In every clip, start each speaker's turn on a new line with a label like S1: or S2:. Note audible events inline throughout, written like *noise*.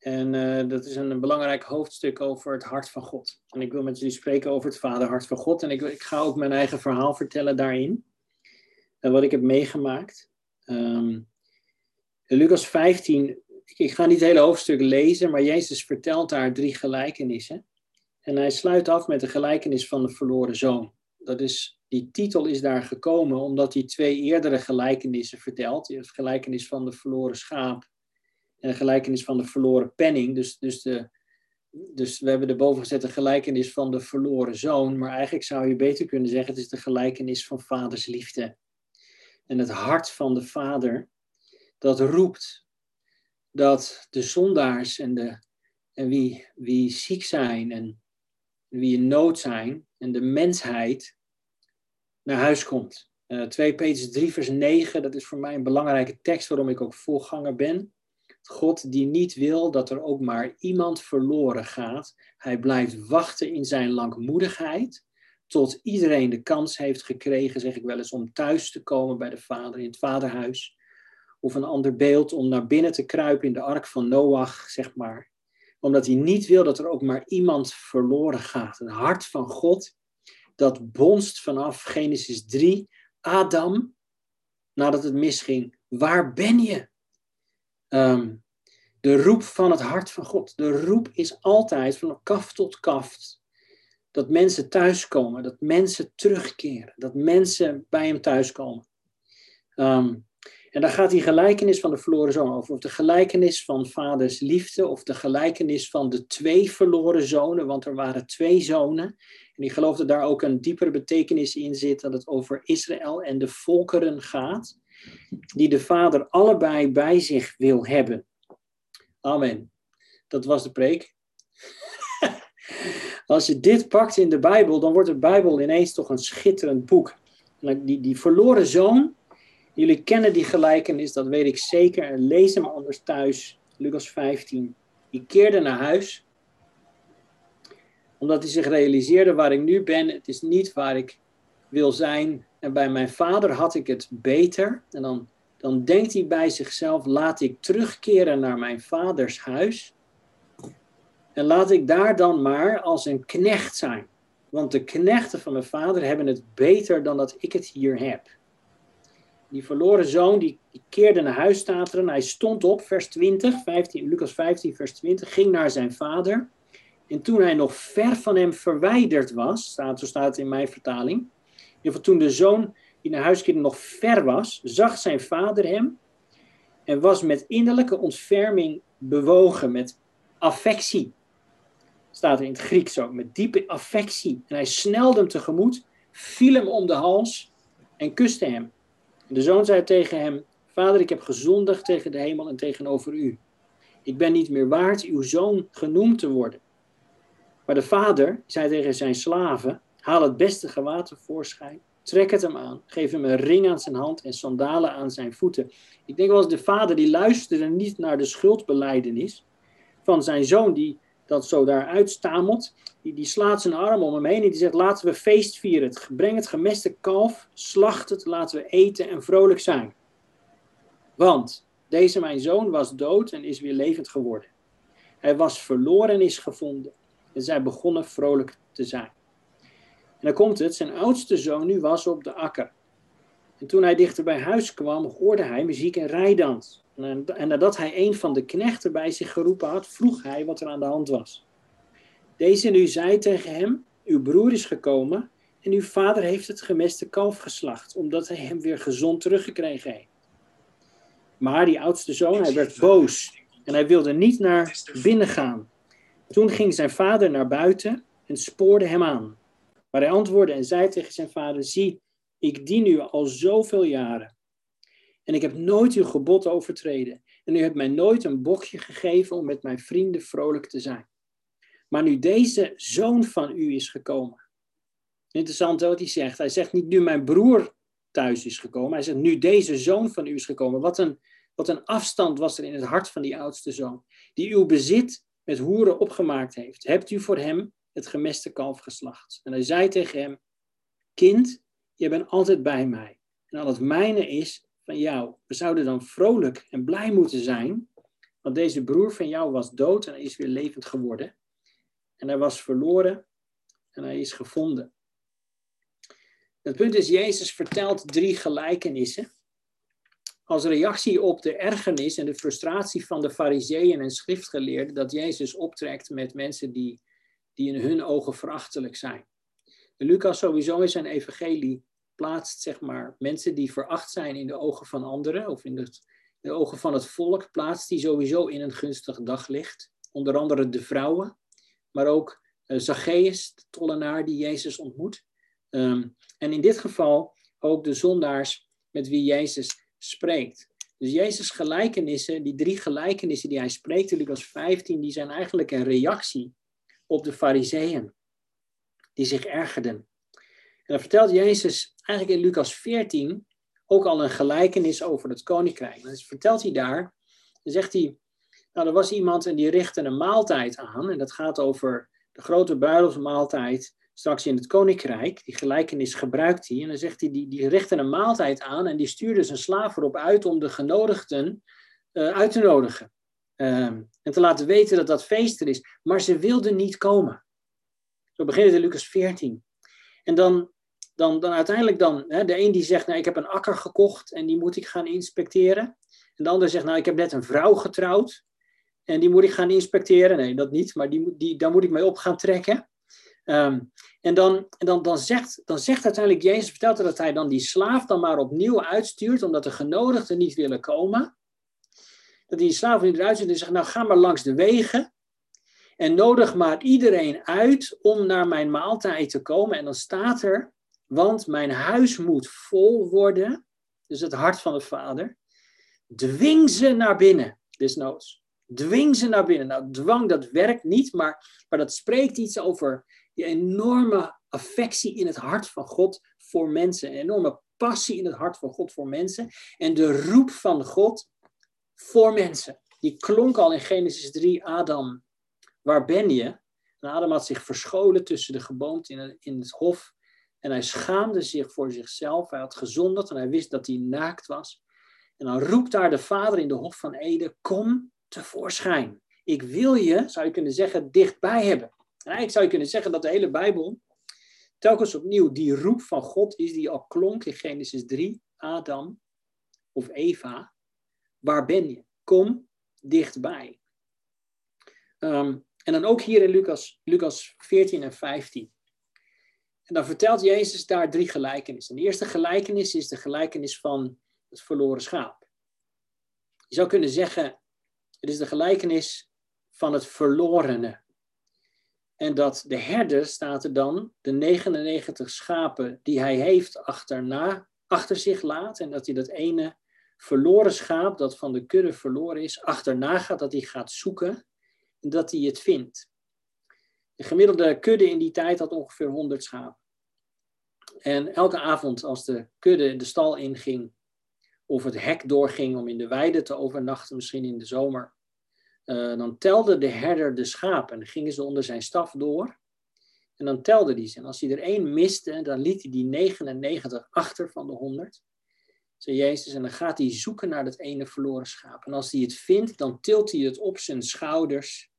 S1: En uh, dat is een, een, belangrijk hoofdstuk over het hart van God. En ik wil met jullie spreken over het vaderhart van God. En ik, ik ga ook mijn eigen verhaal vertellen daarin. En wat ik heb meegemaakt. Um, Lucas 15, ik, ik ga niet het hele hoofdstuk lezen, maar Jezus vertelt daar drie gelijkenissen. En hij sluit af met de gelijkenis van de verloren zoon. Dat is, die titel is daar gekomen omdat hij twee eerdere gelijkenissen vertelt. De gelijkenis van de verloren schaap en de gelijkenis van de verloren penning. Dus, dus, de, dus we hebben erboven gezet de gelijkenis van de verloren zoon. Maar eigenlijk zou je beter kunnen zeggen, het is de gelijkenis van vaders liefde. En het hart van de vader, dat roept dat de zondaars en, de, en wie, wie ziek zijn en wie in nood zijn en de mensheid naar huis komt. Uh, 2 Petrus 3 vers 9, dat is voor mij een belangrijke tekst waarom ik ook voorganger ben. God die niet wil dat er ook maar iemand verloren gaat. Hij blijft wachten in zijn langmoedigheid tot iedereen de kans heeft gekregen, zeg ik wel eens, om thuis te komen bij de vader in het vaderhuis. Of een ander beeld om naar binnen te kruipen in de ark van Noach, zeg maar. Omdat hij niet wil dat er ook maar iemand verloren gaat. Het hart van God, dat bonst vanaf Genesis 3. Adam, nadat het misging, waar ben je? Ehm, de roep van het hart van God. De roep is altijd van kaf tot kaft. Dat mensen thuiskomen, dat mensen terugkeren, dat mensen bij hem thuiskomen. Um, en daar gaat die gelijkenis van de verloren zoon over. Of de gelijkenis van vaders liefde, of de gelijkenis van de twee verloren zonen, want er waren twee zonen. En ik geloof dat daar ook een diepere betekenis in zit, dat het over Israël en de volkeren gaat die de Vader allebei bij zich wil hebben. Amen. Dat was de preek. *laughs* Als je dit pakt in de Bijbel, dan wordt de Bijbel ineens toch een schitterend boek. Die, die verloren zoon, jullie kennen die gelijkenis, dat weet ik zeker. En lees hem anders thuis, Lucas 15. Die keerde naar huis, omdat hij zich realiseerde waar ik nu ben, het is niet waar ik wil zijn. En bij mijn vader had ik het beter. En dan, dan denkt hij bij zichzelf, laat ik terugkeren naar mijn vaders huis. En laat ik daar dan maar als een knecht zijn. Want de knechten van mijn vader hebben het beter dan dat ik het hier heb. Die verloren zoon, die, keerde naar huis, staat hij stond op, vers 20, 15, Lucas 15, vers 20, ging naar zijn vader. En toen hij nog ver van hem verwijderd was, staat, zo staat het in mijn vertaling, toen de zoon die naar huis keerde nog ver was, zag zijn vader hem en was met innerlijke ontferming bewogen, met affectie. Staat er in het Grieks zo, met diepe affectie. En hij snelde hem tegemoet, viel hem om de hals en kuste hem. De zoon zei tegen hem: Vader, ik heb gezondigd tegen de hemel en tegenover u. Ik ben niet meer waard uw zoon genoemd te worden. Maar de vader zei tegen zijn slaven: Haal het beste gewaad tevoorschijn. Trek het hem aan. Geef hem een ring aan zijn hand en sandalen aan zijn voeten. Ik denk wel eens de vader die luisterde niet naar de schuldbeleidenis van zijn zoon die dat zo daar uitstamelt. Die, die slaat zijn arm om hem heen en die zegt laten we feest vieren. Breng het gemeste kalf, slacht het, laten we eten en vrolijk zijn. Want deze mijn zoon was dood en is weer levend geworden. Hij was verloren en is gevonden. En zij begonnen vrolijk te zijn. En dan komt het, zijn oudste zoon nu was op de akker. En toen hij dichter bij huis kwam, hoorde hij muziek en rijdans. En, en nadat hij een van de knechten bij zich geroepen had, vroeg hij wat er aan de hand was. Deze nu zei tegen hem, uw broer is gekomen en uw vader heeft het gemeste kalf geslacht, omdat hij hem weer gezond teruggekregen heeft. Maar die oudste zoon, hij werd boos en hij wilde niet naar binnen gaan. Toen ging zijn vader naar buiten en spoorde hem aan. Maar hij antwoordde en zei tegen zijn vader: Zie, ik dien u al zoveel jaren. En ik heb nooit uw gebod overtreden. En u hebt mij nooit een bokje gegeven om met mijn vrienden vrolijk te zijn. Maar nu deze zoon van u is gekomen. Interessant wat hij zegt. Hij zegt niet nu mijn broer thuis is gekomen. Hij zegt nu deze zoon van u is gekomen. Wat een, wat een afstand was er in het hart van die oudste zoon. Die uw bezit met hoeren opgemaakt heeft. Hebt u voor hem het gemeste kalf geslacht. En hij zei tegen hem, kind, je bent altijd bij mij. En al het mijne is van jou. We zouden dan vrolijk en blij moeten zijn Want deze broer van jou was dood en hij is weer levend geworden. En hij was verloren en hij is gevonden. Het punt is, Jezus vertelt drie gelijkenissen. Als reactie op de ergernis en de frustratie van de fariseeën en schriftgeleerden dat Jezus optrekt met mensen die, die in hun ogen verachtelijk zijn. En Lucas sowieso in zijn evangelie plaatst zeg maar, mensen die veracht zijn in de ogen van anderen of in, de ogen van het volk, plaatst die sowieso in een gunstig daglicht. Onder andere de vrouwen, maar ook uh, Zacchaeus, de tollenaar die Jezus ontmoet. Ehm, en in dit geval ook de zondaars met wie Jezus spreekt. Dus Jezus' gelijkenissen, die drie gelijkenissen die hij spreekt in Lucas 15, die zijn eigenlijk een reactie op de fariseeën, die zich ergerden. En dan vertelt Jezus eigenlijk in Lucas 14 ook al een gelijkenis over het koninkrijk. Dan vertelt hij daar, dan zegt hij, nou er was iemand en die richtte een maaltijd aan, en dat gaat over de grote bruiloftsmaaltijd straks in het koninkrijk. Die gelijkenis gebruikt hij. En dan zegt hij, die, die richtte een maaltijd aan en die stuurde zijn slaaf erop uit om de genodigden uh, uit te nodigen. Um, en te laten weten dat dat feest er is. Maar ze wilden niet komen. Zo begint het in Lucas 14. En dan, dan, dan uiteindelijk dan, hè, de een die zegt, nou ik heb een akker gekocht en die moet ik gaan inspecteren. En de ander zegt, nou ik heb net een vrouw getrouwd en die moet ik gaan inspecteren. Nee, dat niet, maar die, die, daar moet ik mee op gaan trekken. Um, en dan, en dan, dan, zegt, dan zegt uiteindelijk Jezus, vertelt dat hij dan die slaaf dan maar opnieuw uitstuurt, omdat de genodigden niet willen komen. Dat die niet eruit stuurt en zegt, nou ga maar langs de wegen en nodig maar iedereen uit om naar mijn maaltijd te komen. En dan staat er, want mijn huis moet vol worden, dus het hart van de Vader. Dwing ze naar binnen, desnoods. Dwing ze naar binnen. Nou, dwang, dat werkt niet, maar, maar dat spreekt iets over die enorme affectie in het hart van God voor mensen. Een enorme passie in het hart van God voor mensen. En de roep van God voor mensen. Die klonk al in Genesis 3, Adam, waar ben je? En Adam had zich verscholen tussen de geboomte in, in het hof. En hij schaamde zich voor zichzelf. Hij had gezondigd en hij wist dat hij naakt was. En dan roept daar de vader in de hof van Eden, kom tevoorschijn. Ik wil je, zou je kunnen zeggen, dichtbij hebben. En eigenlijk zou je kunnen zeggen dat de hele Bijbel telkens opnieuw die roep van God is die al klonk in Genesis 3, Adam of Eva. Waar ben je? Kom dichtbij. Um, en dan ook hier in Lucas, Lucas 14 en 15. En dan vertelt Jezus daar drie gelijkenissen. De eerste gelijkenis is de gelijkenis van het verloren schaap. Je zou kunnen zeggen, het is de gelijkenis van het verlorene. En dat de herder, staat er dan, de 99 schapen die hij heeft achterna, achter zich laat. En dat hij dat ene verloren schaap, dat van de kudde verloren is, achterna gaat, dat hij gaat zoeken en dat hij het vindt. De gemiddelde kudde in die tijd had ongeveer 100 schapen. En elke avond als de kudde de stal inging, of het hek doorging om in de weide te overnachten, misschien in de zomer, uh, dan telde de herder de schapen. Dan gingen ze onder zijn staf door. En dan telde hij ze. En als hij er één miste, dan liet hij die 99 achter van de 100. Zei Jezus. En dan gaat hij zoeken naar dat ene verloren schaap. En als hij het vindt, dan tilt hij het op zijn schouders.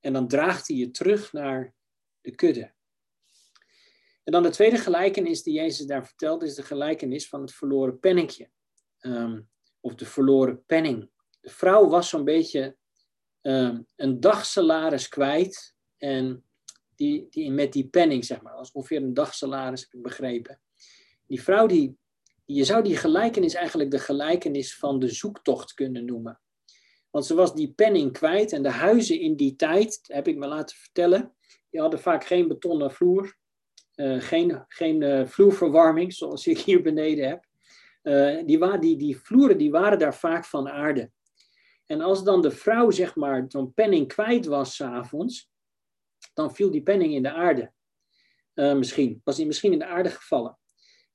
S1: En dan draagt hij het terug naar de kudde. En dan de tweede gelijkenis die Jezus daar vertelt, is de gelijkenis van het verloren penningje. Um, of de verloren penning. De vrouw was zo'n beetje uh, een dagsalaris kwijt. En die, die, met die penning, zeg maar, als ongeveer een dagsalaris, heb ik begrepen. Die vrouw, die, je zou die gelijkenis eigenlijk de gelijkenis van de zoektocht kunnen noemen. Want ze was die penning kwijt en de huizen in die tijd, heb ik me laten vertellen, die hadden vaak geen betonnen vloer, uh, geen, geen uh, vloerverwarming zoals ik hier beneden heb. Uh, die, die, die vloeren die waren daar vaak van aarde. En als dan de vrouw, zeg maar, zo'n penning kwijt was s'avonds, dan viel die penning in de aarde. Misschien. Was die misschien in de aarde gevallen.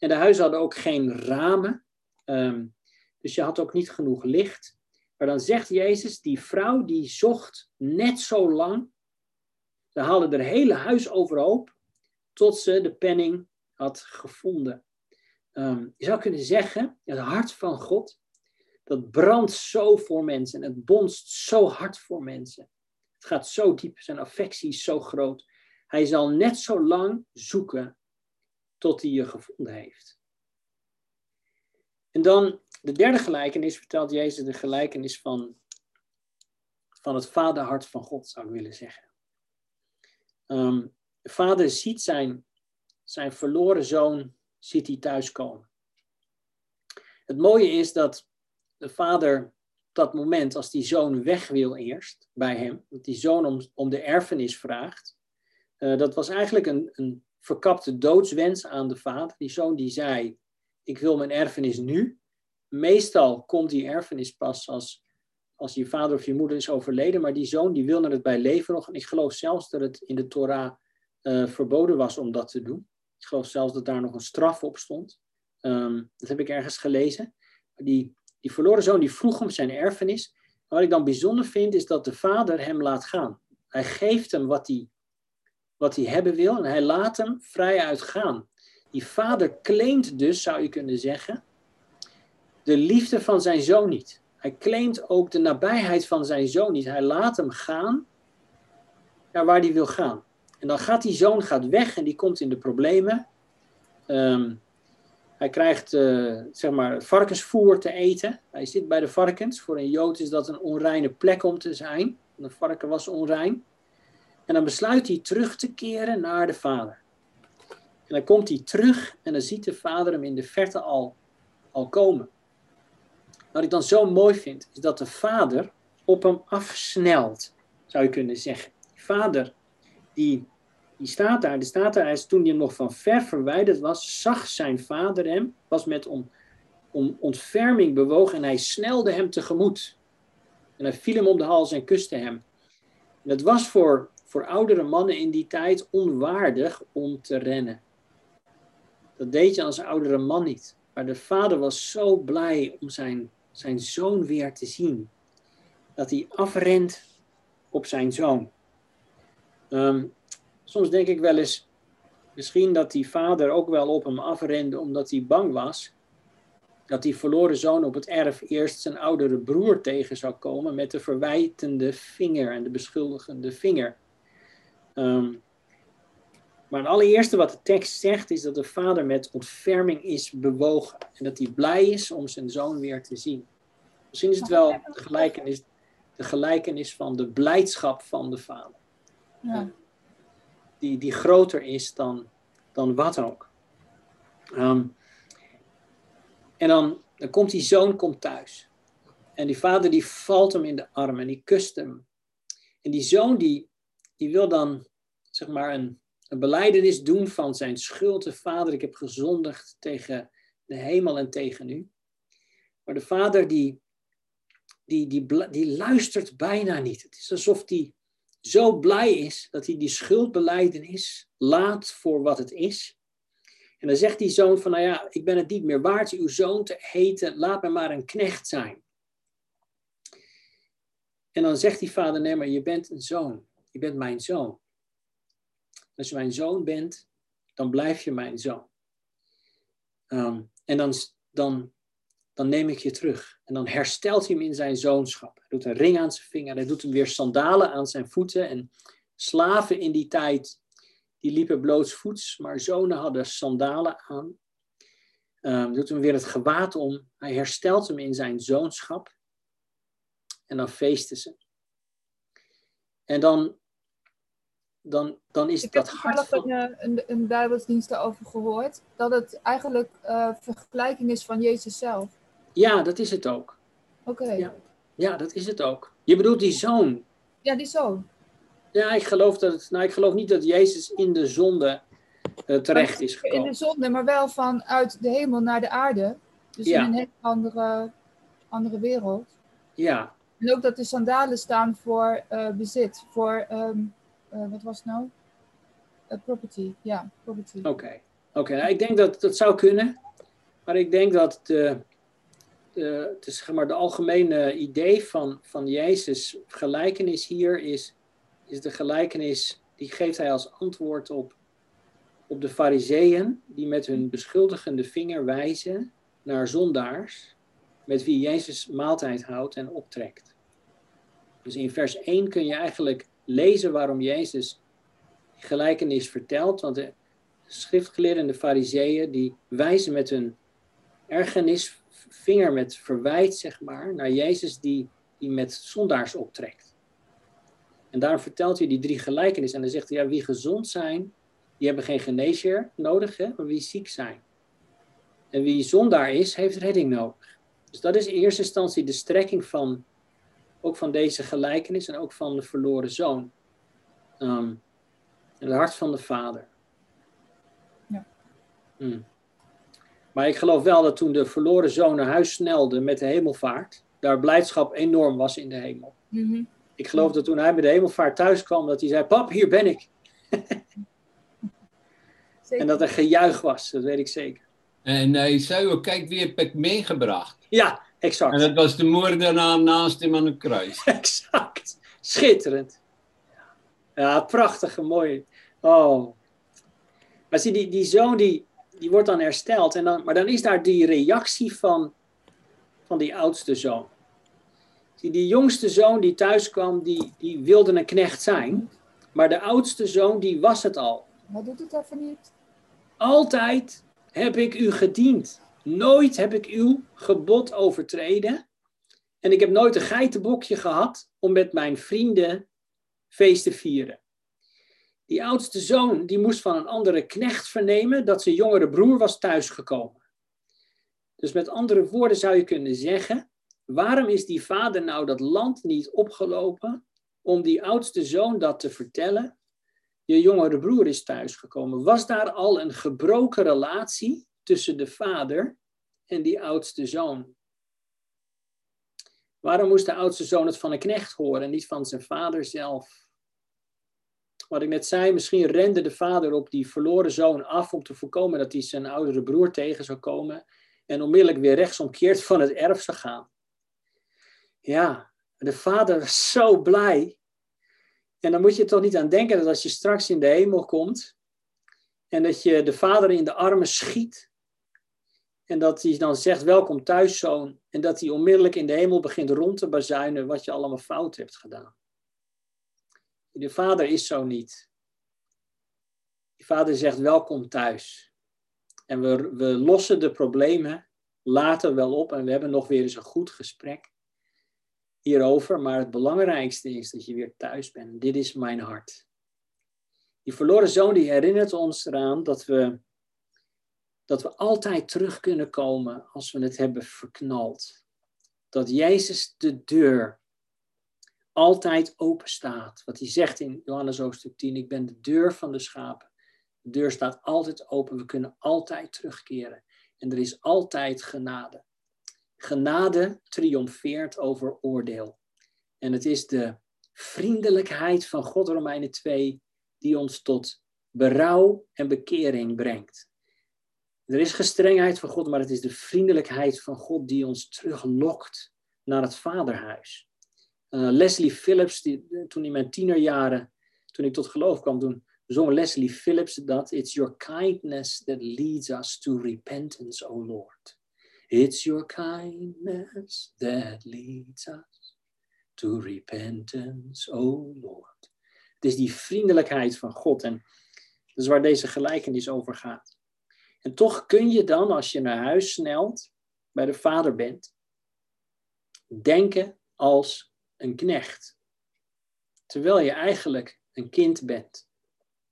S1: En de huizen hadden ook geen ramen. Um, dus je had ook niet genoeg licht. Maar dan zegt Jezus, die vrouw die zocht net zo lang. Ze haalde haar hele huis overhoop. Tot ze de penning had gevonden. Um, je zou kunnen zeggen, het hart van God dat brandt zo voor mensen en het bonst zo hard voor mensen. Het gaat zo diep, zijn affectie is zo groot. Hij zal net zo lang zoeken tot hij je gevonden heeft. En dan de derde gelijkenis vertelt Jezus de gelijkenis van, van het vaderhart van God, zou ik willen zeggen. Um, de vader ziet zijn, zijn verloren zoon ziet hij thuiskomen. Het mooie is dat de vader op dat moment, als die zoon weg wil eerst bij hem, dat die zoon om, om de erfenis vraagt, uh, dat was eigenlijk een, een verkapte doodswens aan de vader. Die zoon die zei, ik wil mijn erfenis nu. Meestal komt die erfenis pas als, als je vader of je moeder is overleden, maar die zoon die wilde het bij leven nog. En ik geloof zelfs dat het in de Torah uh, verboden was om dat te doen. Ik geloof zelfs dat daar nog een straf op stond. Um, dat heb ik ergens gelezen. Die, die verloren zoon die vroeg om zijn erfenis. wat ik dan bijzonder vind, is dat de vader hem laat gaan. Hij geeft hem wat hij, wat hij hebben wil en hij laat hem vrij uitgaan. Die vader claimt dus, zou je kunnen zeggen, de liefde van zijn zoon niet. Hij claimt ook de nabijheid van zijn zoon niet. Hij laat hem gaan naar waar hij wil gaan. En dan gaat die zoon gaat weg en die komt in de problemen. Um, hij krijgt uh, zeg maar varkensvoer te eten. Hij zit bij de varkens. Voor een Jood is dat een onreine plek om te zijn. Een varken was onrein. En dan besluit hij terug te keren naar de vader. En dan komt hij terug en dan ziet de vader hem in de verte al, al komen. Wat ik dan zo mooi vind, is dat de vader op hem afsnelt, zou je kunnen zeggen. Die vader die die staat daar, die staat daar, hij is, toen hij nog van ver verwijderd was, zag zijn vader hem, was met om, om ontferming bewogen en hij snelde hem tegemoet. En hij viel hem om de hals en kuste hem. En het was voor, voor oudere mannen in die tijd onwaardig om te rennen. Dat deed je als oudere man niet. Maar de vader was zo blij om zijn, zijn zoon weer te zien. Dat hij afrent op zijn zoon. Um, Soms denk ik wel eens, misschien dat die vader ook wel op hem afrende omdat hij bang was dat die verloren zoon op het erf eerst zijn oudere broer tegen zou komen met de verwijtende vinger en de beschuldigende vinger. Um, maar het allereerste wat de tekst zegt is dat de vader met ontferming is bewogen en dat hij blij is om zijn zoon weer te zien. Misschien is het wel de gelijkenis, de gelijkenis van de blijdschap van de vader. Ja die, die groter is dan, dan wat ook. Ehm, en dan, dan komt die zoon komt thuis. En die vader die valt hem in de arm en die kust hem. En die zoon die, die wil dan zeg maar een, een beleidenis doen van zijn schuld. De vader, ik heb gezondigd tegen de hemel en tegen u. Maar de vader die, die, die, die luistert bijna niet. Het is alsof die zo blij is dat hij die schuldbeleidenis laat voor wat het is. En dan zegt die zoon van, nou ja, ik ben het niet meer waard uw zoon te heten, laat me maar een knecht zijn. En dan zegt die vader, nee, maar je bent een zoon. Je bent mijn zoon. Als je mijn zoon bent, dan blijf je mijn zoon. Um, en dan, dan dan neem ik je terug. En dan herstelt hij hem in zijn zoonschap. Hij doet een ring aan zijn vinger, hij doet hem weer sandalen aan zijn voeten. En slaven in die tijd, die liepen blootsvoets, maar zonen hadden sandalen aan. Um, doet hem weer het gewaad om. Hij herstelt hem in zijn zoonschap. En dan feesten ze. En dan, dan, dan is
S2: ik
S1: dat
S2: van... Ik heb een, een Bijbelsdienst daarover gehoord. Dat het eigenlijk uh, vergelijking is van Jezus zelf.
S1: Ja, dat is het ook.
S2: Oké.
S1: Ja. ja, dat is het ook. Je bedoelt die zoon.
S2: Ja, die zoon.
S1: Ja, ik geloof, dat het, nou, ik geloof niet dat Jezus in de zonde uh, terecht is gekomen.
S2: In de zonde, maar wel vanuit de hemel naar de aarde. Dus ja. in een hele andere, andere wereld.
S1: Ja.
S2: En ook dat de sandalen staan voor uh, bezit. Voor, um, uh, wat was het nou? property. Ja, property.
S1: Oké. Oké, nou, ik denk dat dat zou kunnen. Maar ik denk dat de, de, de, zeg maar, de algemene idee van, van Jezus' gelijkenis hier is, is de gelijkenis, die geeft hij als antwoord op, op de fariseeën, die met hun beschuldigende vinger wijzen naar zondaars, met wie Jezus maaltijd houdt en optrekt. Dus in vers 1 kun je eigenlijk lezen waarom Jezus gelijkenis vertelt. Want de schriftgeleerden en de fariseeën die wijzen met hun ergernis, vinger met verwijt zeg maar, naar Jezus die, die met zondaars optrekt. En daarom vertelt hij die drie gelijkenissen. En dan zegt hij, ja, wie gezond zijn, die hebben geen geneesheer nodig, hè, maar wie ziek zijn. En wie zondaar is, heeft redding nodig. Dus dat is in eerste instantie de strekking van, ook van deze gelijkenis en ook van de verloren zoon. Um, het hart van de vader.
S2: Ja.
S1: Hmm. Maar ik geloof wel dat toen de verloren zoon naar huis snelde met de hemelvaart, daar blijdschap enorm was in de hemel.
S2: Mhm.
S1: Ik geloof dat toen hij bij de hemelvaart thuis kwam, dat hij zei: Pap, hier ben ik. *laughs* En dat er gejuich was, dat weet ik zeker.
S3: En hij zei ook, kijk wie heb ik meegebracht.
S1: Ja, exact.
S3: En dat was de moordenaar naast hem aan het kruis. *laughs*
S1: Exact. Schitterend. Ja, prachtige, mooi. Oh. Maar zie, die, die zoon die, die wordt dan hersteld. En dan, maar dan is daar die reactie van, van die oudste zoon. Zie, die jongste zoon die thuis kwam, die, die wilde een knecht zijn. Maar de oudste zoon, die was het al.
S2: Hij doet het even niet.
S1: Altijd heb ik u gediend. Nooit heb ik uw gebod overtreden. En ik heb nooit een geitenbokje gehad om met mijn vrienden feest te vieren. Die oudste zoon die moest van een andere knecht vernemen dat zijn jongere broer was thuisgekomen. Dus met andere woorden zou je kunnen zeggen, waarom is die vader nou dat land niet opgelopen om die oudste zoon dat te vertellen? Je jongere broer is thuisgekomen. Was daar al een gebroken relatie tussen de vader en die oudste zoon? Waarom moest de oudste zoon het van een knecht horen en niet van zijn vader zelf? Wat ik net zei, misschien rende de vader op die verloren zoon af om te voorkomen dat hij zijn oudere broer tegen zou komen en onmiddellijk weer rechtsomkeerd van het erf zou gaan. Ja, de vader was zo blij. En dan moet je toch niet aan denken dat als je straks in de hemel komt en dat je de vader in de armen schiet en dat hij dan zegt welkom thuis zoon en dat hij onmiddellijk in de hemel begint rond te bazuinen wat je allemaal fout hebt gedaan. De vader is zo niet. Die vader zegt welkom thuis. En we, we lossen de problemen later wel op en we hebben nog weer eens een goed gesprek hierover. Maar het belangrijkste is dat je weer thuis bent. Dit is mijn hart. Die verloren zoon die herinnert ons eraan dat we, dat we altijd terug kunnen komen als we het hebben verknald. Dat Jezus de deur altijd open staat. Wat hij zegt in Johannes hoofdstuk 10, ik ben de deur van de schapen. De deur staat altijd open, we kunnen altijd terugkeren. En er is altijd genade. Genade triomfeert over oordeel. En het is de vriendelijkheid van God, Romeinen 2, die ons tot berouw en bekering brengt. Er is gestrengheid van God, maar het is de vriendelijkheid van God die ons teruglokt naar het vaderhuis. Uh, Leslie Phillips, die, toen in mijn tienerjaren, toen ik tot geloof kwam, toen zong Leslie Phillips dat It's your kindness that leads us to repentance, O Lord. It's your kindness that leads us to repentance, O Lord. Het is die vriendelijkheid van God en dat is waar deze gelijkenis over gaat. En toch kun je dan, als je naar huis snelt, bij de vader bent, denken als een knecht. Terwijl je eigenlijk een kind bent.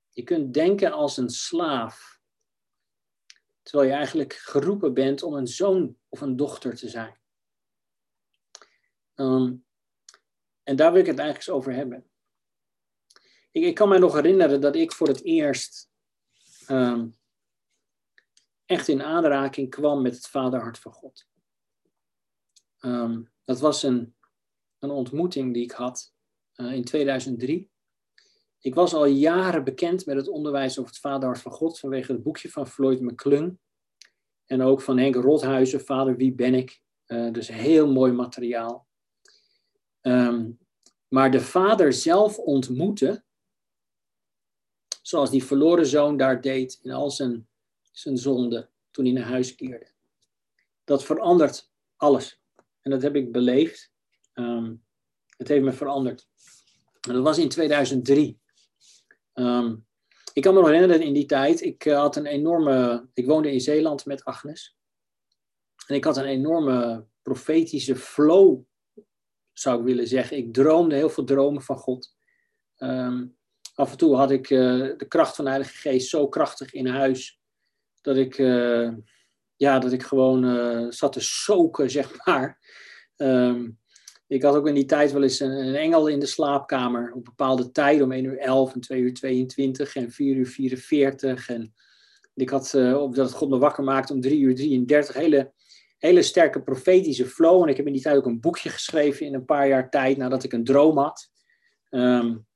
S1: Je kunt denken als een slaaf. Terwijl je eigenlijk geroepen bent om een zoon of een dochter te zijn. Um, en daar wil ik het eigenlijk eens over hebben. Ik, ik, kan me nog herinneren dat ik voor het eerst um, echt in aanraking kwam met het vaderhart van God. Um, dat was een, een ontmoeting die ik had uh, in 2003. Ik was al jaren bekend met het onderwijs over het vaderhart van God vanwege het boekje van Floyd McClung. En ook van Henk Rothuizen, Vader, wie ben ik? Uh, dus heel mooi materiaal. Um, maar de vader zelf ontmoeten, zoals die verloren zoon daar deed in al zijn, zijn zonde toen hij naar huis keerde. Dat verandert alles. En dat heb ik beleefd. Ehm, het heeft me veranderd. En dat was in 2003. Ehm, ik kan me nog herinneren in die tijd, ik eh, had een enorme, ik woonde in Zeeland met Agnes. En ik had een enorme profetische flow, zou ik willen zeggen. Ik droomde heel veel dromen van God. Ehm, af en toe had ik eh, de kracht van de Heilige Geest zo krachtig in huis, dat ik, uh, ja, dat ik gewoon zat te soken, *laughs* zeg maar. Um, ik had ook in die tijd wel eens een, engel in de slaapkamer. Op bepaalde tijden, om 1 uur 11 en 2 uur 22 en 4 uur 44. En ik had, uh, op dat God me wakker maakte om 3 uur 33. Hele, hele sterke profetische flow. En ik heb in die tijd ook een boekje geschreven in een paar jaar tijd nadat ik een droom had. Um,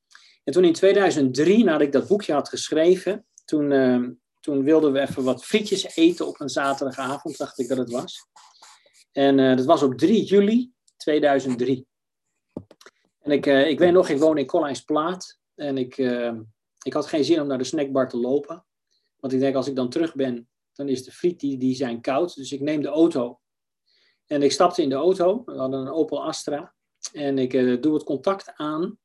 S1: en toen in 2003, nadat ik dat boekje had geschreven, toen, uh, toen wilden we even wat frietjes eten op een zaterdagavond, dacht ik dat het was. En uh, dat was op 3 juli 2003. En ik, uh, ik weet nog, ik woon in Collijnsplaat. En ik, uh, ik had geen zin om naar de snackbar te lopen. Want ik denk, als ik dan terug ben, dan is de friet, die, die zijn koud. Dus ik neem de auto. En ik stapte in de auto. We hadden een Opel Astra. En ik doe het contact aan.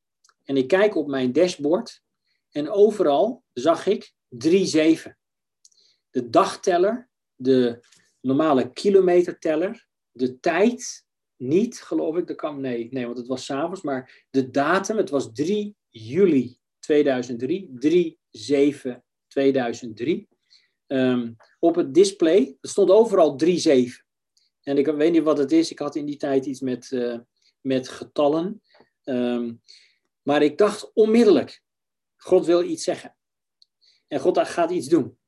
S1: En ik kijk op mijn dashboard. En overal zag ik 3-7. De dagteller, de normale kilometerteller, de tijd niet, geloof ik. Dat kan, nee, nee, want het was s'avonds. Maar de datum, het was 3 juli 2003. 3, 7, 2003. Um, op het display, er stond overal 3, 7. En ik weet niet wat het is. Ik had in die tijd iets met, uh, met getallen. Um, maar ik dacht onmiddellijk, God wil iets zeggen. En God gaat iets doen.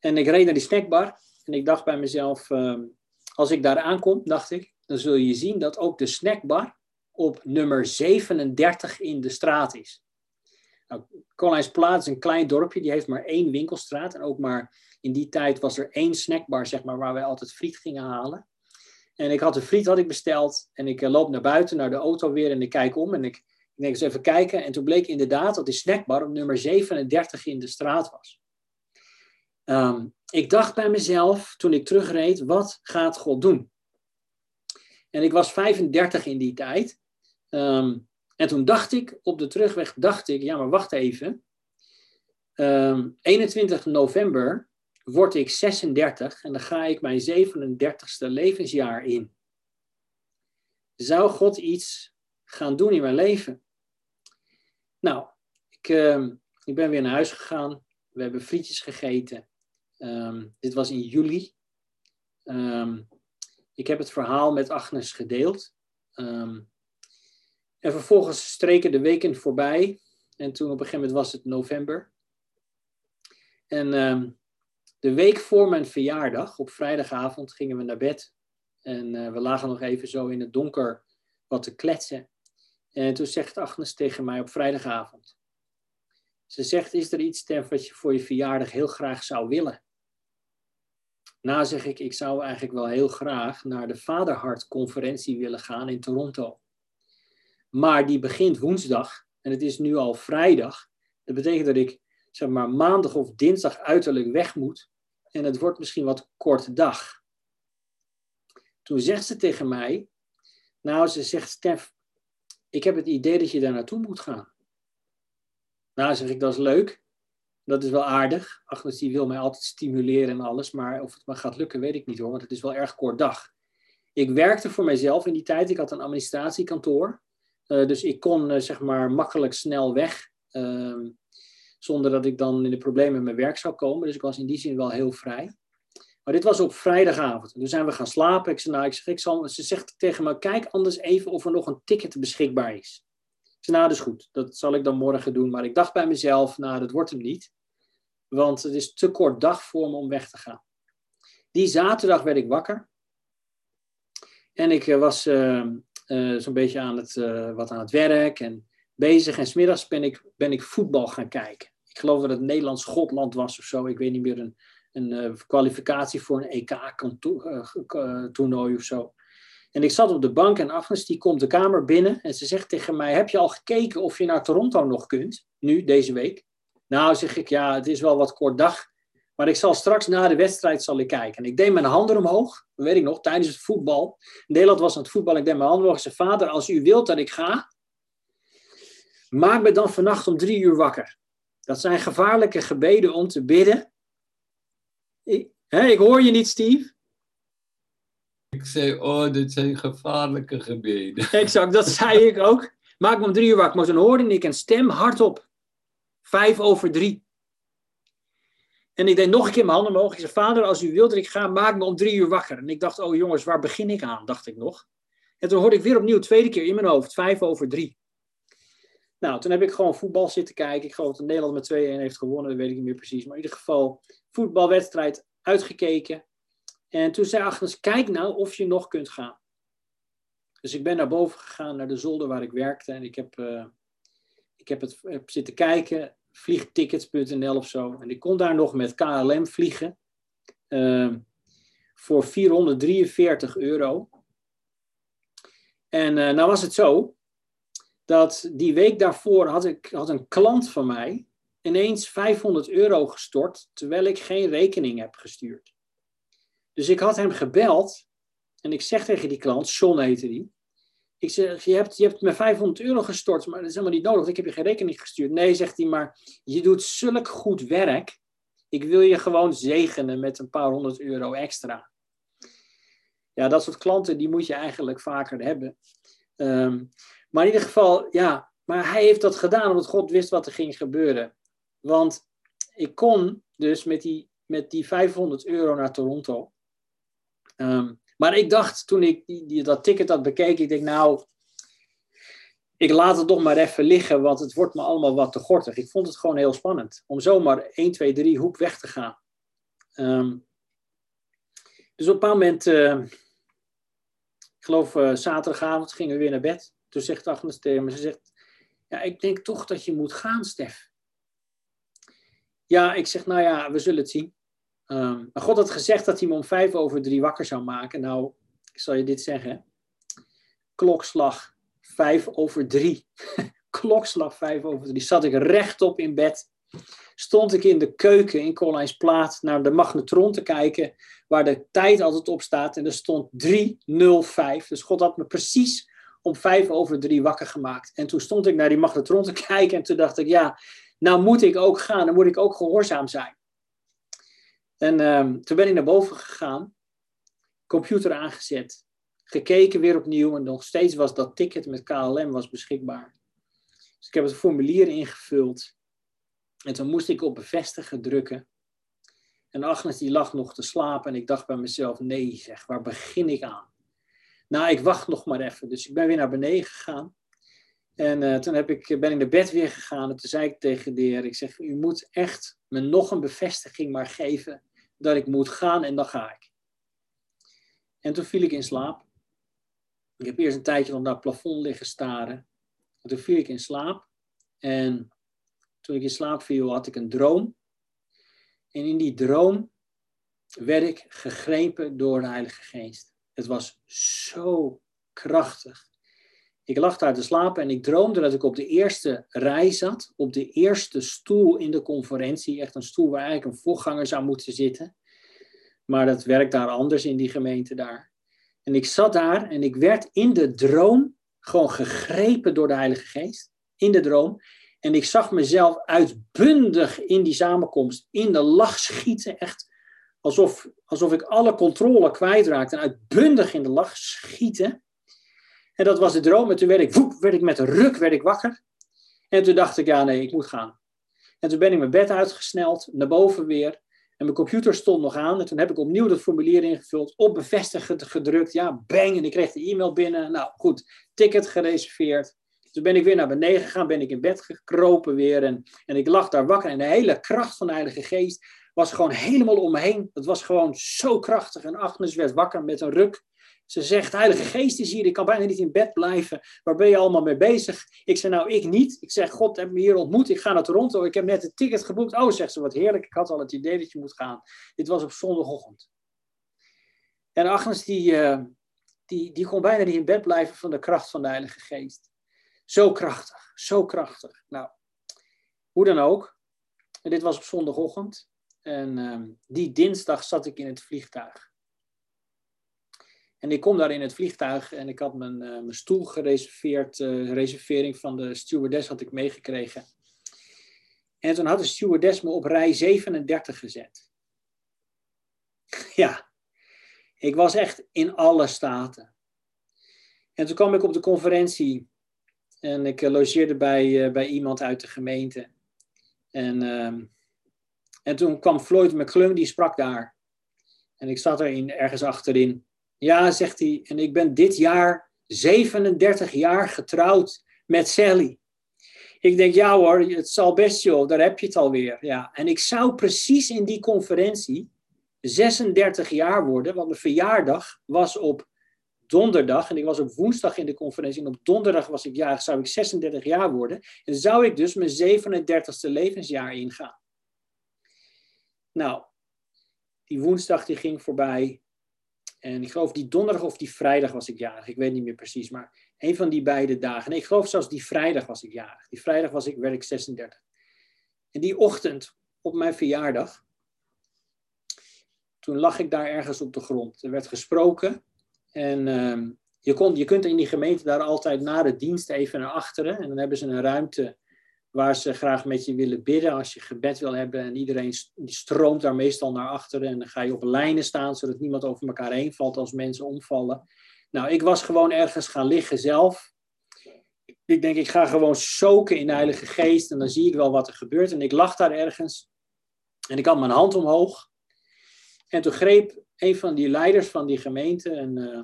S1: En ik reed naar die snackbar. En ik dacht bij mezelf, um, als ik daar aankom, dacht ik, dan zul je zien dat ook de snackbar op nummer 37 in de straat is. Nou, Kolijnsplaat is een klein dorpje, die heeft maar één winkelstraat. En ook maar in die tijd was er één snackbar, zeg maar, waar wij altijd friet gingen halen. En ik had de friet had ik besteld en ik eh, loop naar buiten, naar de auto weer en ik kijk om en ik, ik denk eens even kijken. En toen bleek inderdaad dat die snackbar op nummer 37 in de straat was. Um, ik dacht bij mezelf, toen ik terugreed, wat gaat God doen? En ik was 35 in die tijd. Um, en toen dacht ik, op de terugweg dacht ik, ja maar wacht even. Um, 21 november word ik 36 en dan ga ik mijn 37ste levensjaar in. Zou God iets gaan doen in mijn leven? Nou, ik, ik ben weer naar huis gegaan. We hebben frietjes gegeten. Um, dit was in juli. Um, ik heb het verhaal met Agnes gedeeld. Um, en vervolgens streken de weken voorbij. En toen op een gegeven moment was het november. En de week voor mijn verjaardag, op vrijdagavond, gingen we naar bed. En uh, we lagen nog even zo in het donker wat te kletsen. En toen zegt Agnes tegen mij op vrijdagavond. Ze zegt, is er iets, Stef, wat je voor je verjaardag heel graag zou willen? Nou zeg ik, ik zou eigenlijk wel heel graag naar de Vaderhart-conferentie willen gaan in Toronto. Maar die begint woensdag en het is nu al vrijdag. Dat betekent dat ik zeg maar maandag of dinsdag uiterlijk weg moet. En het wordt misschien wat korte dag. Toen zegt ze tegen mij, nou ze zegt Stef, ik heb het idee dat je daar naartoe moet gaan. Nou zeg ik, dat is leuk. Dat is wel aardig. Agnes die wil mij altijd stimuleren en alles. Maar of het me gaat lukken, weet ik niet hoor. Want het is wel erg kort dag. Ik werkte voor mijzelf in die tijd. Ik had een administratiekantoor. Uh, dus ik kon uh, zeg maar makkelijk snel weg. Uh, zonder dat ik dan in de problemen met mijn werk zou komen. Dus ik was in die zin wel heel vrij. Maar dit was op vrijdagavond. Toen zijn we gaan slapen. Ik zei, nou, ik zeg, ik zal, ze zegt tegen me, kijk anders even of er nog een ticket beschikbaar is. Ik zei, nou, dat is goed. Dat zal ik dan morgen doen. Maar ik dacht bij mezelf, nou, dat wordt hem niet. Want het is te kort dag voor me om weg te gaan. Die zaterdag werd ik wakker. En ik eh, was uh, uh, zo'n beetje aan het, uh, wat aan het werk en bezig. En smiddags ben ik, ben ik voetbal gaan kijken. Ik geloof dat het Nederlands-Schotland was of zo. Ik weet niet meer, een, een kwalificatie voor een EK-toernooi of zo. En ik zat op de bank en Agnes die komt de kamer binnen en ze zegt tegen mij: Heb je al gekeken of je naar Toronto nog kunt? Nu, deze week. Nou, zeg ik, ja, het is wel wat kort dag. Maar ik zal straks na de wedstrijd zal ik kijken. En ik deed mijn handen omhoog, dat weet ik nog, tijdens het voetbal. Nederland was aan het voetbal, ik deed mijn handen omhoog. Ik zei, vader, als u wilt dat ik ga, maak me dan vannacht om drie uur wakker. Dat zijn gevaarlijke gebeden om te bidden. Ik, hè, ik hoor je niet, Steve.
S3: Ik zei, oh, dit zijn gevaarlijke gebeden. *laughs*
S1: Exact, dat zei ik ook. Maak me om drie uur wakker. Maar toen hoorde ik een stem hardop. Vijf over drie. En ik deed nog een keer mijn handen omhoog. Ik zei, vader, als u wilt dat ik ga, maak me om drie uur wakker. En ik dacht, oh jongens, waar begin ik aan? Dacht ik nog. En toen hoorde ik weer opnieuw, tweede keer in mijn hoofd, vijf over drie. Nou, toen heb ik gewoon voetbal zitten kijken. Ik geloof dat Nederland met 2-1 heeft gewonnen, dat weet ik niet meer precies. Maar in ieder geval, voetbalwedstrijd uitgekeken. En toen zei Agnes, kijk nou of je nog kunt gaan. Dus ik ben naar boven gegaan, naar de zolder waar ik werkte. En ik heb, uh, ik heb het heb zitten kijken, vliegtickets.nl of zo. En ik kon daar nog met KLM vliegen. Uh, voor 443 euro. En uh, nou was het zo, dat die week daarvoor had, ik, had een klant van mij ineens 500 euro gestort, terwijl ik geen rekening heb gestuurd. Dus ik had hem gebeld en ik zeg tegen die klant, John heette die. Ik zeg, je hebt, je hebt me 500 euro gestort, maar dat is helemaal niet nodig. Ik heb je geen rekening gestuurd. Nee, zegt hij, maar je doet zulk goed werk. Ik wil je gewoon zegenen met een paar honderd euro extra. Ja, dat soort klanten, die moet je eigenlijk vaker hebben. Um, maar in ieder geval, ja, maar hij heeft dat gedaan omdat God wist wat er ging gebeuren. Want ik kon dus met die, met die 500 euro naar Toronto. Um, maar ik dacht toen ik die, dat ticket had bekeken, ik denk nou, ik laat het toch maar even liggen, want het wordt me allemaal wat te gortig. Ik vond het gewoon heel spannend om zomaar 1, 2, 3 hoep weg te gaan. Um, dus op een moment, uh, ik geloof uh, zaterdagavond, gingen we weer naar bed. Toen zegt Agnes tegen me, ze zegt, ja, ik denk toch dat je moet gaan, Stef. Ja, ik zeg, nou ja, we zullen het zien. Um, maar God had gezegd dat hij me om vijf over drie wakker zou maken. Nou, ik zal je dit zeggen. Klokslag vijf over drie. *laughs* Klokslag vijf over drie. Zat ik rechtop in bed. Stond ik in de keuken in Plaat naar de magnetron te kijken. Waar de tijd altijd op staat. En er stond 305. Dus God had me precies om vijf over drie wakker gemaakt. En toen stond ik naar die magnetron te *laughs* kijken en toen dacht ik, ja, nou moet ik ook gaan, dan moet ik ook gehoorzaam zijn. En um, toen ben ik naar boven gegaan, computer aangezet, gekeken weer opnieuw en nog steeds was dat ticket met KLM was beschikbaar. Dus ik heb het formulier ingevuld en toen moest ik op bevestigen drukken. En Agnes die lag nog te slapen en ik dacht bij mezelf, nee zeg, waar begin ik aan? nou, ik wacht nog maar even. Dus ik ben weer naar beneden gegaan. En uh, toen heb ik, ben ik naar bed weer gegaan. En toen zei ik tegen de heer, ik zeg, u moet echt me nog een bevestiging maar geven dat ik moet gaan en dan ga ik. En toen viel ik in slaap. Ik heb eerst een tijdje op dat plafond liggen staren. En toen viel ik in slaap. En toen ik in slaap viel, had ik een droom. En in die droom werd ik gegrepen door de Heilige Geest. Het was zo krachtig. Ik lag daar te slapen en ik droomde dat ik op de eerste rij zat, op de eerste stoel in de conferentie. Echt een stoel waar eigenlijk een voorganger zou moeten zitten. Maar dat werkt daar anders in die gemeente daar. En ik zat daar en ik werd in de droom gewoon gegrepen door de Heilige Geest. In de droom. En ik zag mezelf uitbundig in die samenkomst, in de lach schieten. Echt alsof, alsof ik alle controle kwijtraakte en uitbundig in de lach schieten. En dat was de droom. En toen werd ik, woep, werd ik met een ruk werd ik wakker. En toen dacht ik, ja nee, ik moet gaan. En toen ben ik mijn bed uitgesneld, naar boven weer. En mijn computer stond nog aan. En toen heb ik opnieuw dat formulier ingevuld, op bevestigen gedrukt. Ja, bang. En ik kreeg de e-mail binnen. Nou goed, ticket gereserveerd. Toen ben ik weer naar beneden gegaan, ben ik in bed gekropen weer. En, en ik lag daar wakker. En de hele kracht van de Heilige Geest was gewoon helemaal om me heen. Het was gewoon zo krachtig. En Agnes werd wakker met een ruk. Ze zegt, Heilige Geest is hier, ik kan bijna niet in bed blijven. Waar ben je allemaal mee bezig? Ik zei, nou, ik niet. Ik zeg, God heb me hier ontmoet, ik ga naar Toronto. Ik heb net een ticket geboekt. Oh, zegt ze, wat heerlijk. Ik had al het idee dat je moet gaan. Dit was op zondagochtend. En Agnes, die, uh, die, die kon bijna niet in bed blijven van de kracht van de Heilige Geest. Zo krachtig, zo krachtig. Nou, hoe dan ook. En dit was op zondagochtend. En ehm, die dinsdag zat ik in het vliegtuig. En ik kom daar in het vliegtuig en ik had mijn, eh, mijn stoel gereserveerd. Uh, reservering van de stewardess had ik meegekregen. En toen had de stewardess me op rij 37 gezet. ja, ik was echt in alle staten. En toen kwam ik op de conferentie en ik eh, logeerde bij, bij iemand uit de gemeente. En, uh, en toen kwam Floyd McClung, die sprak daar. En ik zat er ergens achterin. Ja, zegt hij, en ik ben dit jaar 37 jaar getrouwd met Sally. Ik denk, ja hoor, het zal best joh, daar heb je het alweer. Ja. En ik zou precies in die conferentie 36 jaar worden, want mijn verjaardag was op donderdag en ik was op woensdag in de conferentie en op donderdag was ik jarig, zou ik 36 jaar worden en zou ik dus mijn 37ste levensjaar ingaan. Nou, die woensdag die ging voorbij en ik geloof die donderdag of die vrijdag was ik jarig, ik weet niet meer precies, maar een van die beide dagen. Nee, ik geloof zelfs die vrijdag was ik jarig. Die vrijdag was ik, werd ik 36. En die ochtend op mijn verjaardag, toen lag ik daar ergens op de grond. Er werd gesproken en uh, je, kon, je kunt in die gemeente daar altijd na de dienst even naar achteren. En dan hebben ze een ruimte waar ze graag met je willen bidden. Als je gebed wil hebben en iedereen stroomt daar meestal naar achteren. En dan ga je op lijnen staan zodat niemand over elkaar heen valt als mensen omvallen. Nou, ik was gewoon ergens gaan liggen zelf. Ik denk, ik ga gewoon soken in de Heilige Geest en dan zie ik wel wat er gebeurt. En ik lag daar ergens en ik had mijn hand omhoog. En toen greep een van die leiders van die gemeente, en, uh,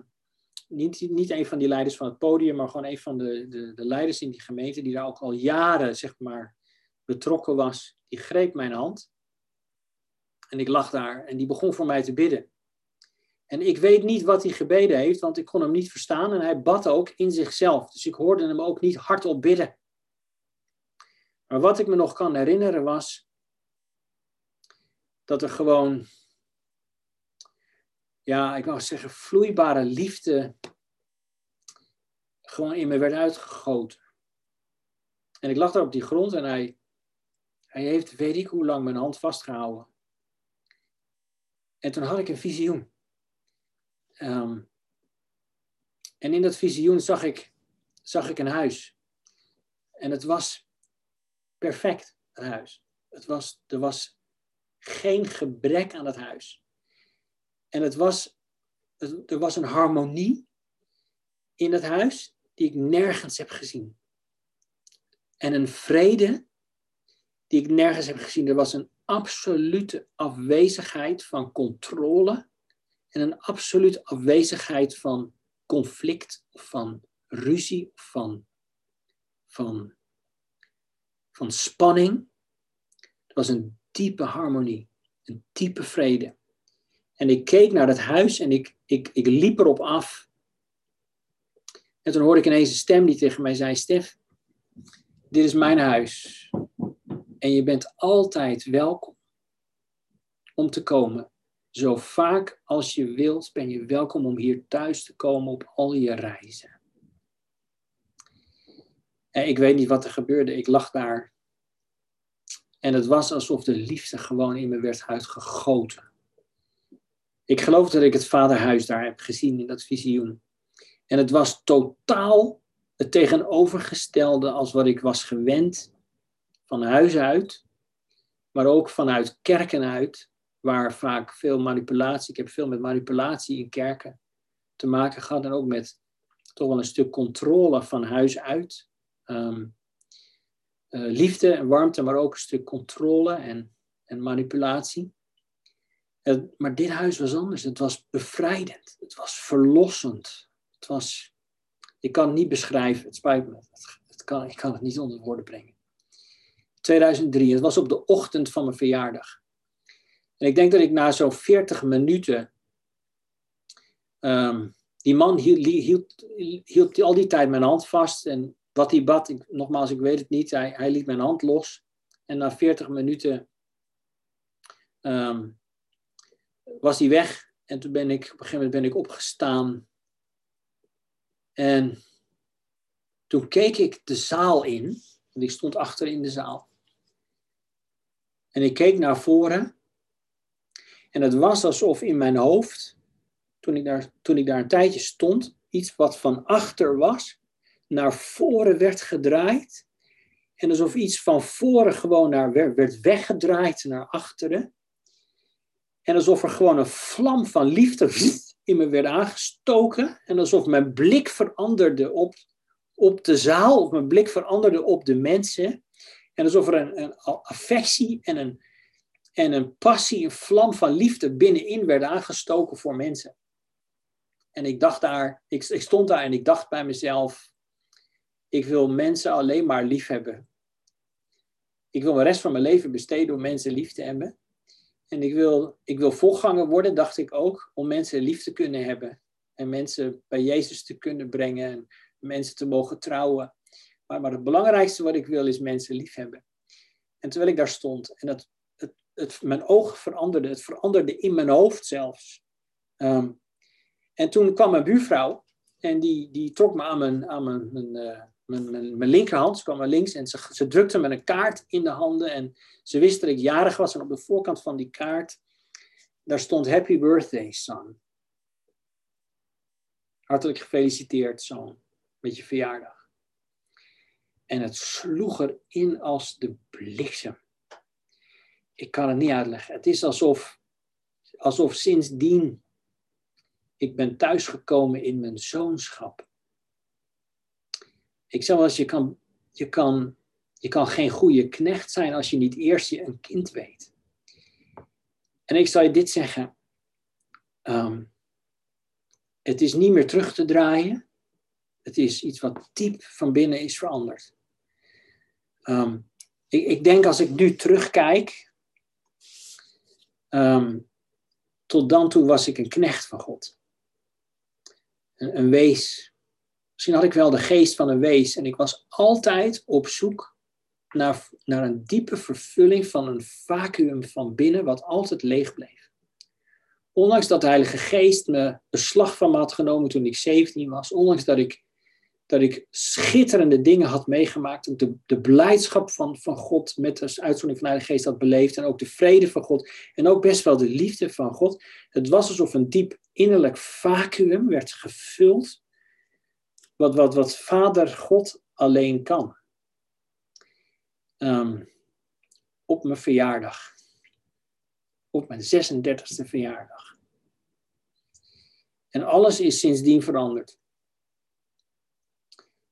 S1: niet, niet een van die leiders van het podium, maar gewoon een van de, de, de leiders in die gemeente, die daar ook al jaren zeg maar, betrokken was, die greep mijn hand. En ik lag daar en die begon voor mij te bidden. En ik weet niet wat hij gebeden heeft, want ik kon hem niet verstaan en hij bad ook in zichzelf. Dus ik hoorde hem ook niet hardop bidden. Maar wat ik me nog kan herinneren was dat er gewoon ja, ik wou zeggen, vloeibare liefde gewoon in me werd uitgegoten. En ik lag daar op die grond en hij, hij heeft, weet ik hoe lang, mijn hand vastgehouden. En toen had ik een visioen. Ehm, en in dat visioen zag ik, zag ik een huis. En het was perfect, het huis. Het was, er was geen gebrek aan het huis. En het was, er was een harmonie in het huis die ik nergens heb gezien. En een vrede die ik nergens heb gezien. Er was een absolute afwezigheid van controle en een absolute afwezigheid van conflict van ruzie van, van, van spanning. Het was een diepe harmonie, een diepe vrede. En ik keek naar dat huis en ik, ik, ik liep erop af. En toen hoorde ik ineens een stem die tegen mij zei: Stef, dit is mijn huis. En je bent altijd welkom om te komen. Zo vaak als je wilt, ben je welkom om hier thuis te komen op al je reizen. En ik weet niet wat er gebeurde. Ik lag daar. En het was alsof de liefde gewoon in me werd uitgegoten. Ik geloof dat ik het vaderhuis daar heb gezien in dat visioen. En het was totaal het tegenovergestelde als wat ik was gewend van huis uit, maar ook vanuit kerken uit, waar vaak veel manipulatie, ik heb veel met manipulatie in kerken te maken gehad en ook met toch wel een stuk controle van huis uit. Um, liefde en warmte, maar ook een stuk controle en, en manipulatie maar dit huis was anders. Het was bevrijdend. Het was verlossend. Het was, ik kan het niet beschrijven. Het spijt me. Kan, ik kan het niet onder woorden brengen. 2003. Het was op de ochtend van mijn verjaardag. En ik denk dat ik na zo'n 40 minuten. Um, die man hield, hield, al die tijd mijn hand vast. En wat hij bad, nogmaals, ik weet het niet. Hij, hij liet mijn hand los. En na 40 minuten um, was hij weg. En toen ben ik, op een gegeven moment ben ik opgestaan. En toen keek ik de zaal in. Want ik stond achter in de zaal. En ik keek naar voren. En het was alsof in mijn hoofd, toen ik daar, toen ik daar een tijdje stond, iets wat van achter was, naar voren werd gedraaid. En alsof iets van voren gewoon naar, werd weggedraaid naar achteren. En alsof er gewoon een vlam van liefde in me werd aangestoken. En alsof mijn blik veranderde op, op de zaal, of mijn blik veranderde op de mensen. En alsof er een, een affectie en een, en een passie, een vlam van liefde binnenin werd aangestoken voor mensen. En ik dacht daar, ik, ik stond daar en ik dacht bij mezelf, ik wil mensen alleen maar lief hebben. Ik wil de rest van mijn leven besteden om mensen lief te hebben. En ik wil, ik wil volganger worden, dacht ik ook, om mensen lief te kunnen hebben. En mensen bij Jezus te kunnen brengen en mensen te mogen trouwen. Maar, maar het belangrijkste wat ik wil is mensen lief hebben. En terwijl ik daar stond en dat, het, het, mijn ogen veranderden, het veranderde in mijn hoofd zelfs. Ehm, en toen kwam mijn buurvrouw en die, die trok me aan mijn, aan mijn, mijn, uh, mijn, linkerhand. Ze kwam naar links en ze, ze drukte me een kaart in de handen. En ze wist dat ik jarig was. En op de voorkant van die kaart, daar stond Happy Birthday, son. Hartelijk gefeliciteerd, son, met je verjaardag. En het sloeg erin als de bliksem. Ik kan het niet uitleggen. Het is alsof, alsof sindsdien ik ben thuisgekomen in mijn zoonschap. Ik zeg wel eens, je kan, je, kan, je kan geen goede knecht zijn als je niet eerst je een kind weet. En ik zal je dit zeggen. Ehm, het is niet meer terug te draaien. Het is iets wat diep van binnen is veranderd. Ehm, ik, ik, denk als ik nu terugkijk. Um, tot dan toe was ik een knecht van God een, een wees. Misschien had ik wel de geest van een wees. En ik was altijd op zoek naar, naar een diepe vervulling van een vacuüm van binnen, wat altijd leeg bleef. Ondanks dat de Heilige Geest me beslag van me had genomen toen ik 17 was, ondanks dat ik, dat ik schitterende dingen had meegemaakt, de, de blijdschap van, van God met de uitzondering van de Heilige Geest had beleefd, en ook de vrede van God, en ook best wel de liefde van God. Het was alsof een diep innerlijk vacuüm werd gevuld, wat, wat, wat Vader God alleen kan. Ehm, op mijn verjaardag. Op mijn 36e verjaardag. En alles is sindsdien veranderd.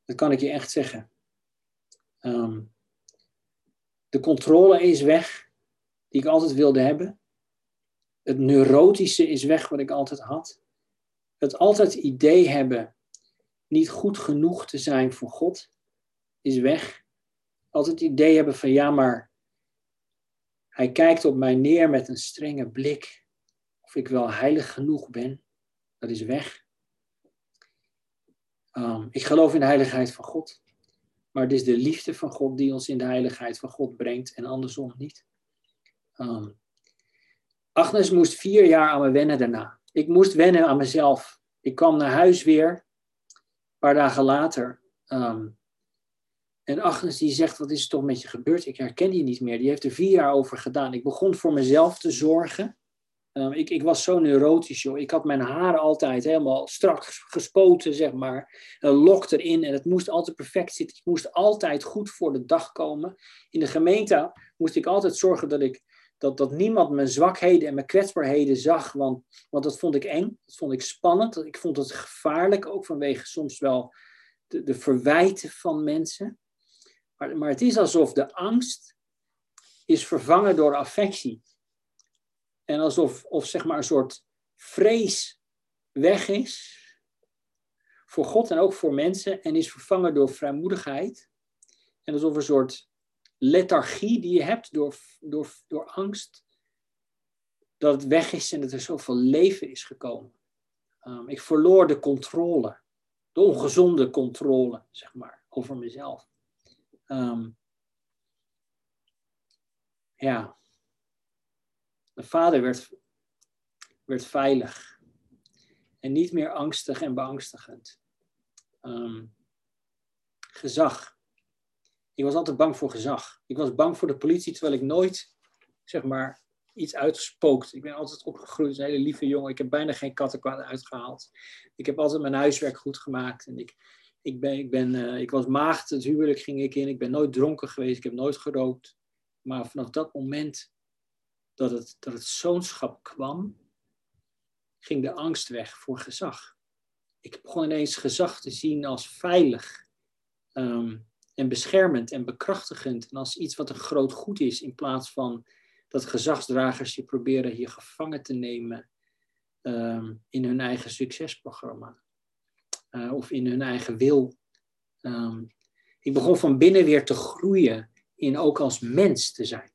S1: Dat kan ik je echt zeggen. Ehm, de controle is weg, die ik altijd wilde hebben. Het neurotische is weg wat ik altijd had. Het altijd idee hebben niet goed genoeg te zijn voor God is weg. Altijd het idee hebben van ja, maar hij kijkt op mij neer met een strenge blik. Of ik wel heilig genoeg ben, dat is weg. Um, ik geloof in de heiligheid van God. Maar het is de liefde van God die ons in de heiligheid van God brengt en andersom niet. Um, Agnes moest vier jaar aan me wennen daarna. Ik moest wennen aan mezelf. Ik kwam naar huis weer, paar dagen later. Ehm, en Agnes die zegt, wat is er toch met je gebeurd? Ik herken je niet meer. Die heeft er vier jaar over gedaan. Ik begon voor mezelf te zorgen. Um, ik, ik, was zo neurotisch, joh. Ik had mijn haren altijd helemaal strak gespoten, zeg maar. Een lok erin en het moest altijd perfect zitten. Ik moest altijd goed voor de dag komen. In de gemeente moest ik altijd zorgen dat ik dat, dat niemand mijn zwakheden en mijn kwetsbaarheden zag, want, want dat vond ik eng, dat vond ik spannend, ik vond het gevaarlijk, ook vanwege soms wel de, de verwijten van mensen. Maar, maar het is alsof de angst is vervangen door affectie. En alsof of zeg maar een soort vrees weg is voor God en ook voor mensen en is vervangen door vrijmoedigheid. En alsof een soort lethargie die je hebt door, door, door angst, dat het weg is en dat er zoveel leven is gekomen. Um, ik verloor de controle, de ongezonde controle, zeg maar, over mezelf. Um, ja, mijn vader werd, werd veilig en niet meer angstig en beangstigend. Um, gezag ik was altijd bang voor gezag. Ik was bang voor de politie, terwijl ik nooit, zeg maar, iets uitgespookt. Ik ben altijd opgegroeid als een hele lieve jongen. Ik heb bijna geen kattenkwaad uitgehaald. Ik heb altijd mijn huiswerk goed gemaakt. En ik, ik, ben, ik, ben, eh, ik was maagd, het huwelijk ging ik in. Ik ben nooit dronken geweest, ik heb nooit gerookt. Maar vanaf dat moment dat het, dat het zoonschap kwam, ging de angst weg voor gezag. Ik begon ineens gezag te zien als veilig ehm, en beschermend en bekrachtigend. En als iets wat een groot goed is, in plaats van dat gezagsdragers je proberen hier gevangen te nemen ehm, in hun eigen succesprogramma. Uh, of in hun eigen wil. Um, ik begon van binnen weer te groeien in ook als mens te zijn.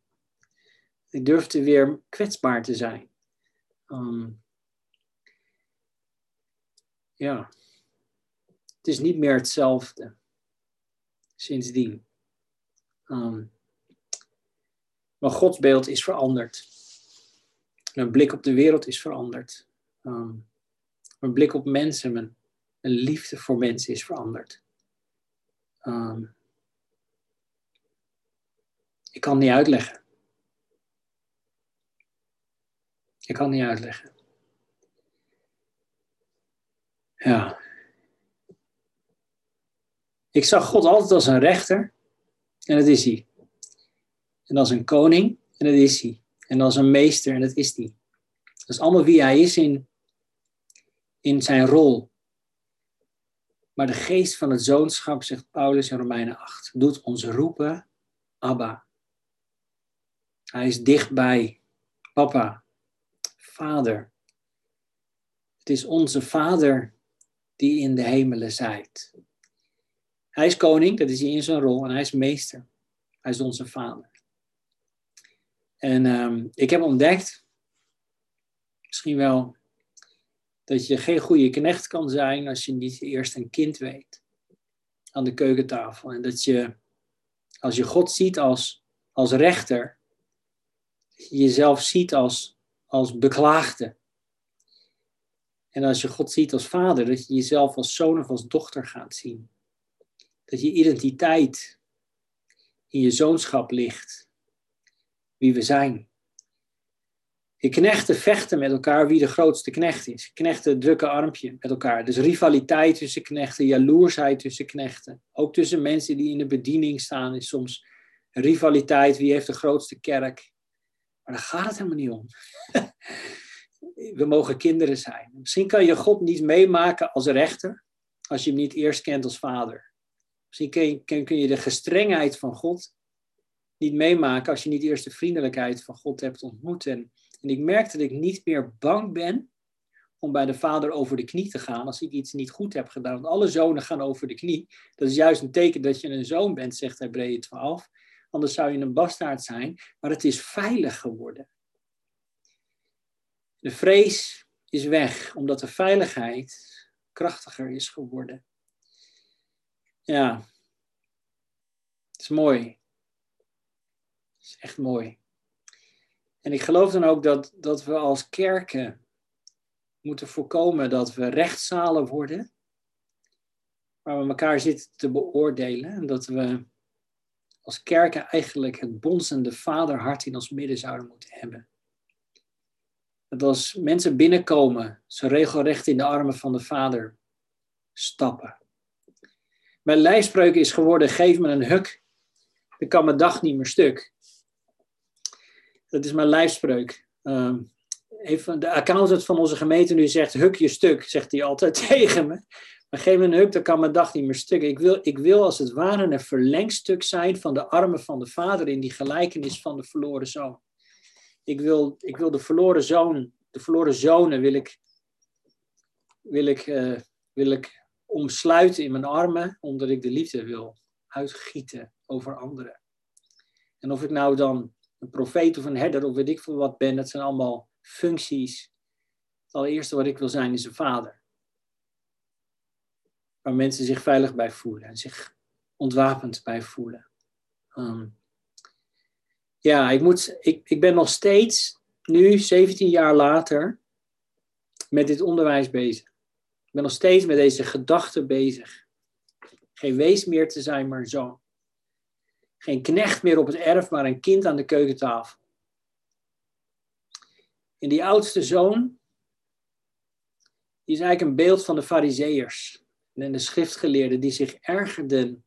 S1: Ik durfde weer kwetsbaar te zijn. Um, ja, het is niet meer hetzelfde sindsdien. Um, maar Gods beeld is veranderd. Mijn blik op de wereld is veranderd. Um, mijn blik op mensen, mijn, mijn, liefde voor mensen is veranderd. Um, ik kan het niet uitleggen. Ik kan niet uitleggen. Ja. Ik zag God altijd als een rechter. En dat is hij. En als een koning. En dat is hij. En als een meester. En dat is hij. Dat is allemaal wie hij is in, in zijn rol. Maar de geest van het zoonschap, zegt Paulus in Romeinen 8, doet ons roepen, Abba. Hij is dichtbij, papa, vader. Het is onze vader die in de hemelen zijt. Hij is koning, dat is hij in zijn rol, en hij is meester. Hij is onze vader. En um, ik heb ontdekt, misschien wel, dat je geen goede knecht kan zijn als je niet eerst een kind weet aan de keukentafel. En dat je, als je God ziet als, als rechter, je jezelf ziet als, als beklaagde. En als je God ziet als vader, dat je jezelf als zoon of als dochter gaat zien. Dat je identiteit in je zoonschap ligt. Wie we zijn. Je knechten vechten met elkaar wie de grootste knecht is. Knechten drukken armpje met elkaar. Dus rivaliteit tussen knechten, jaloersheid tussen knechten. Ook tussen mensen die in de bediening staan is soms rivaliteit. Wie heeft de grootste kerk? Maar daar gaat het helemaal niet om. *laughs* we mogen kinderen zijn. Misschien kan je God niet meemaken als rechter, als je hem niet eerst kent als vader. Misschien kun je, kun je de gestrengheid van God niet meemaken als je niet eerst de vriendelijkheid van God hebt ontmoet. En, ik merk dat ik niet meer bang ben om bij de vader over de knie te gaan als ik iets niet goed heb gedaan. Want alle zonen gaan over de knie. Dat is juist een teken dat je een zoon bent, zegt Hebreeën 12. Anders zou je een bastaard zijn. Maar het is veilig geworden. De vrees is weg, omdat de veiligheid krachtiger is geworden. Ja, het is mooi. Het is echt mooi. En ik geloof dan ook dat, dat we als kerken moeten voorkomen dat we rechtszalen worden, waar we elkaar zitten te beoordelen en dat we als kerken eigenlijk het bonzende vaderhart in ons midden zouden moeten hebben. Dat als mensen binnenkomen, ze regelrecht in de armen van de Vader stappen. Mijn lijfspreuk is geworden: geef me een huk, dan kan mijn dag niet meer stuk. Dat is mijn lijfspreuk. Even de accountant van onze gemeente nu zegt: huk je stuk, zegt hij altijd *laughs* tegen me. Maar geef me een huk, dan kan mijn dag niet meer stuk. Ik wil, ik wil als het ware een verlengstuk zijn van de armen van de Vader in die gelijkenis van de verloren zoon. Ik wil, ik wil de verloren zoon, de verloren zonen wil ik, wil ik, uh, wil ik omsluiten in mijn armen, omdat ik de liefde wil uitgieten over anderen. En of ik nou dan een profeet of een herder of weet ik veel wat ben, dat zijn allemaal functies. Het allereerste wat ik wil zijn is een vader. Waar mensen zich veilig bij voelen en zich ontwapend bij voelen. Um, ja, ik, moet, ik, ik ben nog steeds, nu 17 jaar later, met dit onderwijs bezig. Ik ben nog steeds met deze gedachten bezig. Geen wees meer te zijn, maar zoon. Geen knecht meer op het erf, maar een kind aan de keukentafel. En die oudste zoon, die is eigenlijk een beeld van de fariseërs en de schriftgeleerden die zich ergerden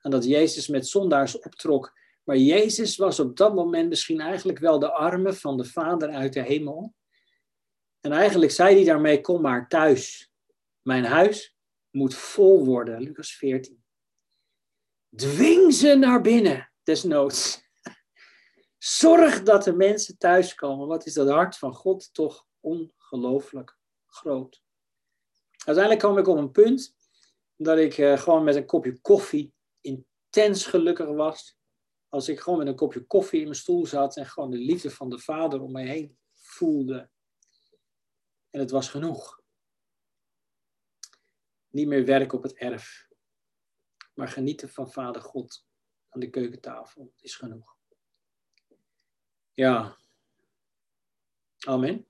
S1: aan dat Jezus met zondaars optrok. Maar Jezus was op dat moment misschien eigenlijk wel de arme van de Vader uit de hemel. En eigenlijk zei hij daarmee, kom maar thuis. Mijn huis moet vol worden, Lucas 14. Dwing ze naar binnen, desnoods. *laughs* Zorg dat de mensen thuiskomen. Wat is dat hart van God toch ongelooflijk groot. Uiteindelijk kwam ik op een punt dat ik uh, gewoon met een kopje koffie intens gelukkig was. Als ik gewoon met een kopje koffie in mijn stoel zat en gewoon de liefde van de Vader om mij heen voelde. En het was genoeg. Niet meer werk op het erf, maar genieten van Vader God aan de keukentafel is genoeg. Ja. Amen.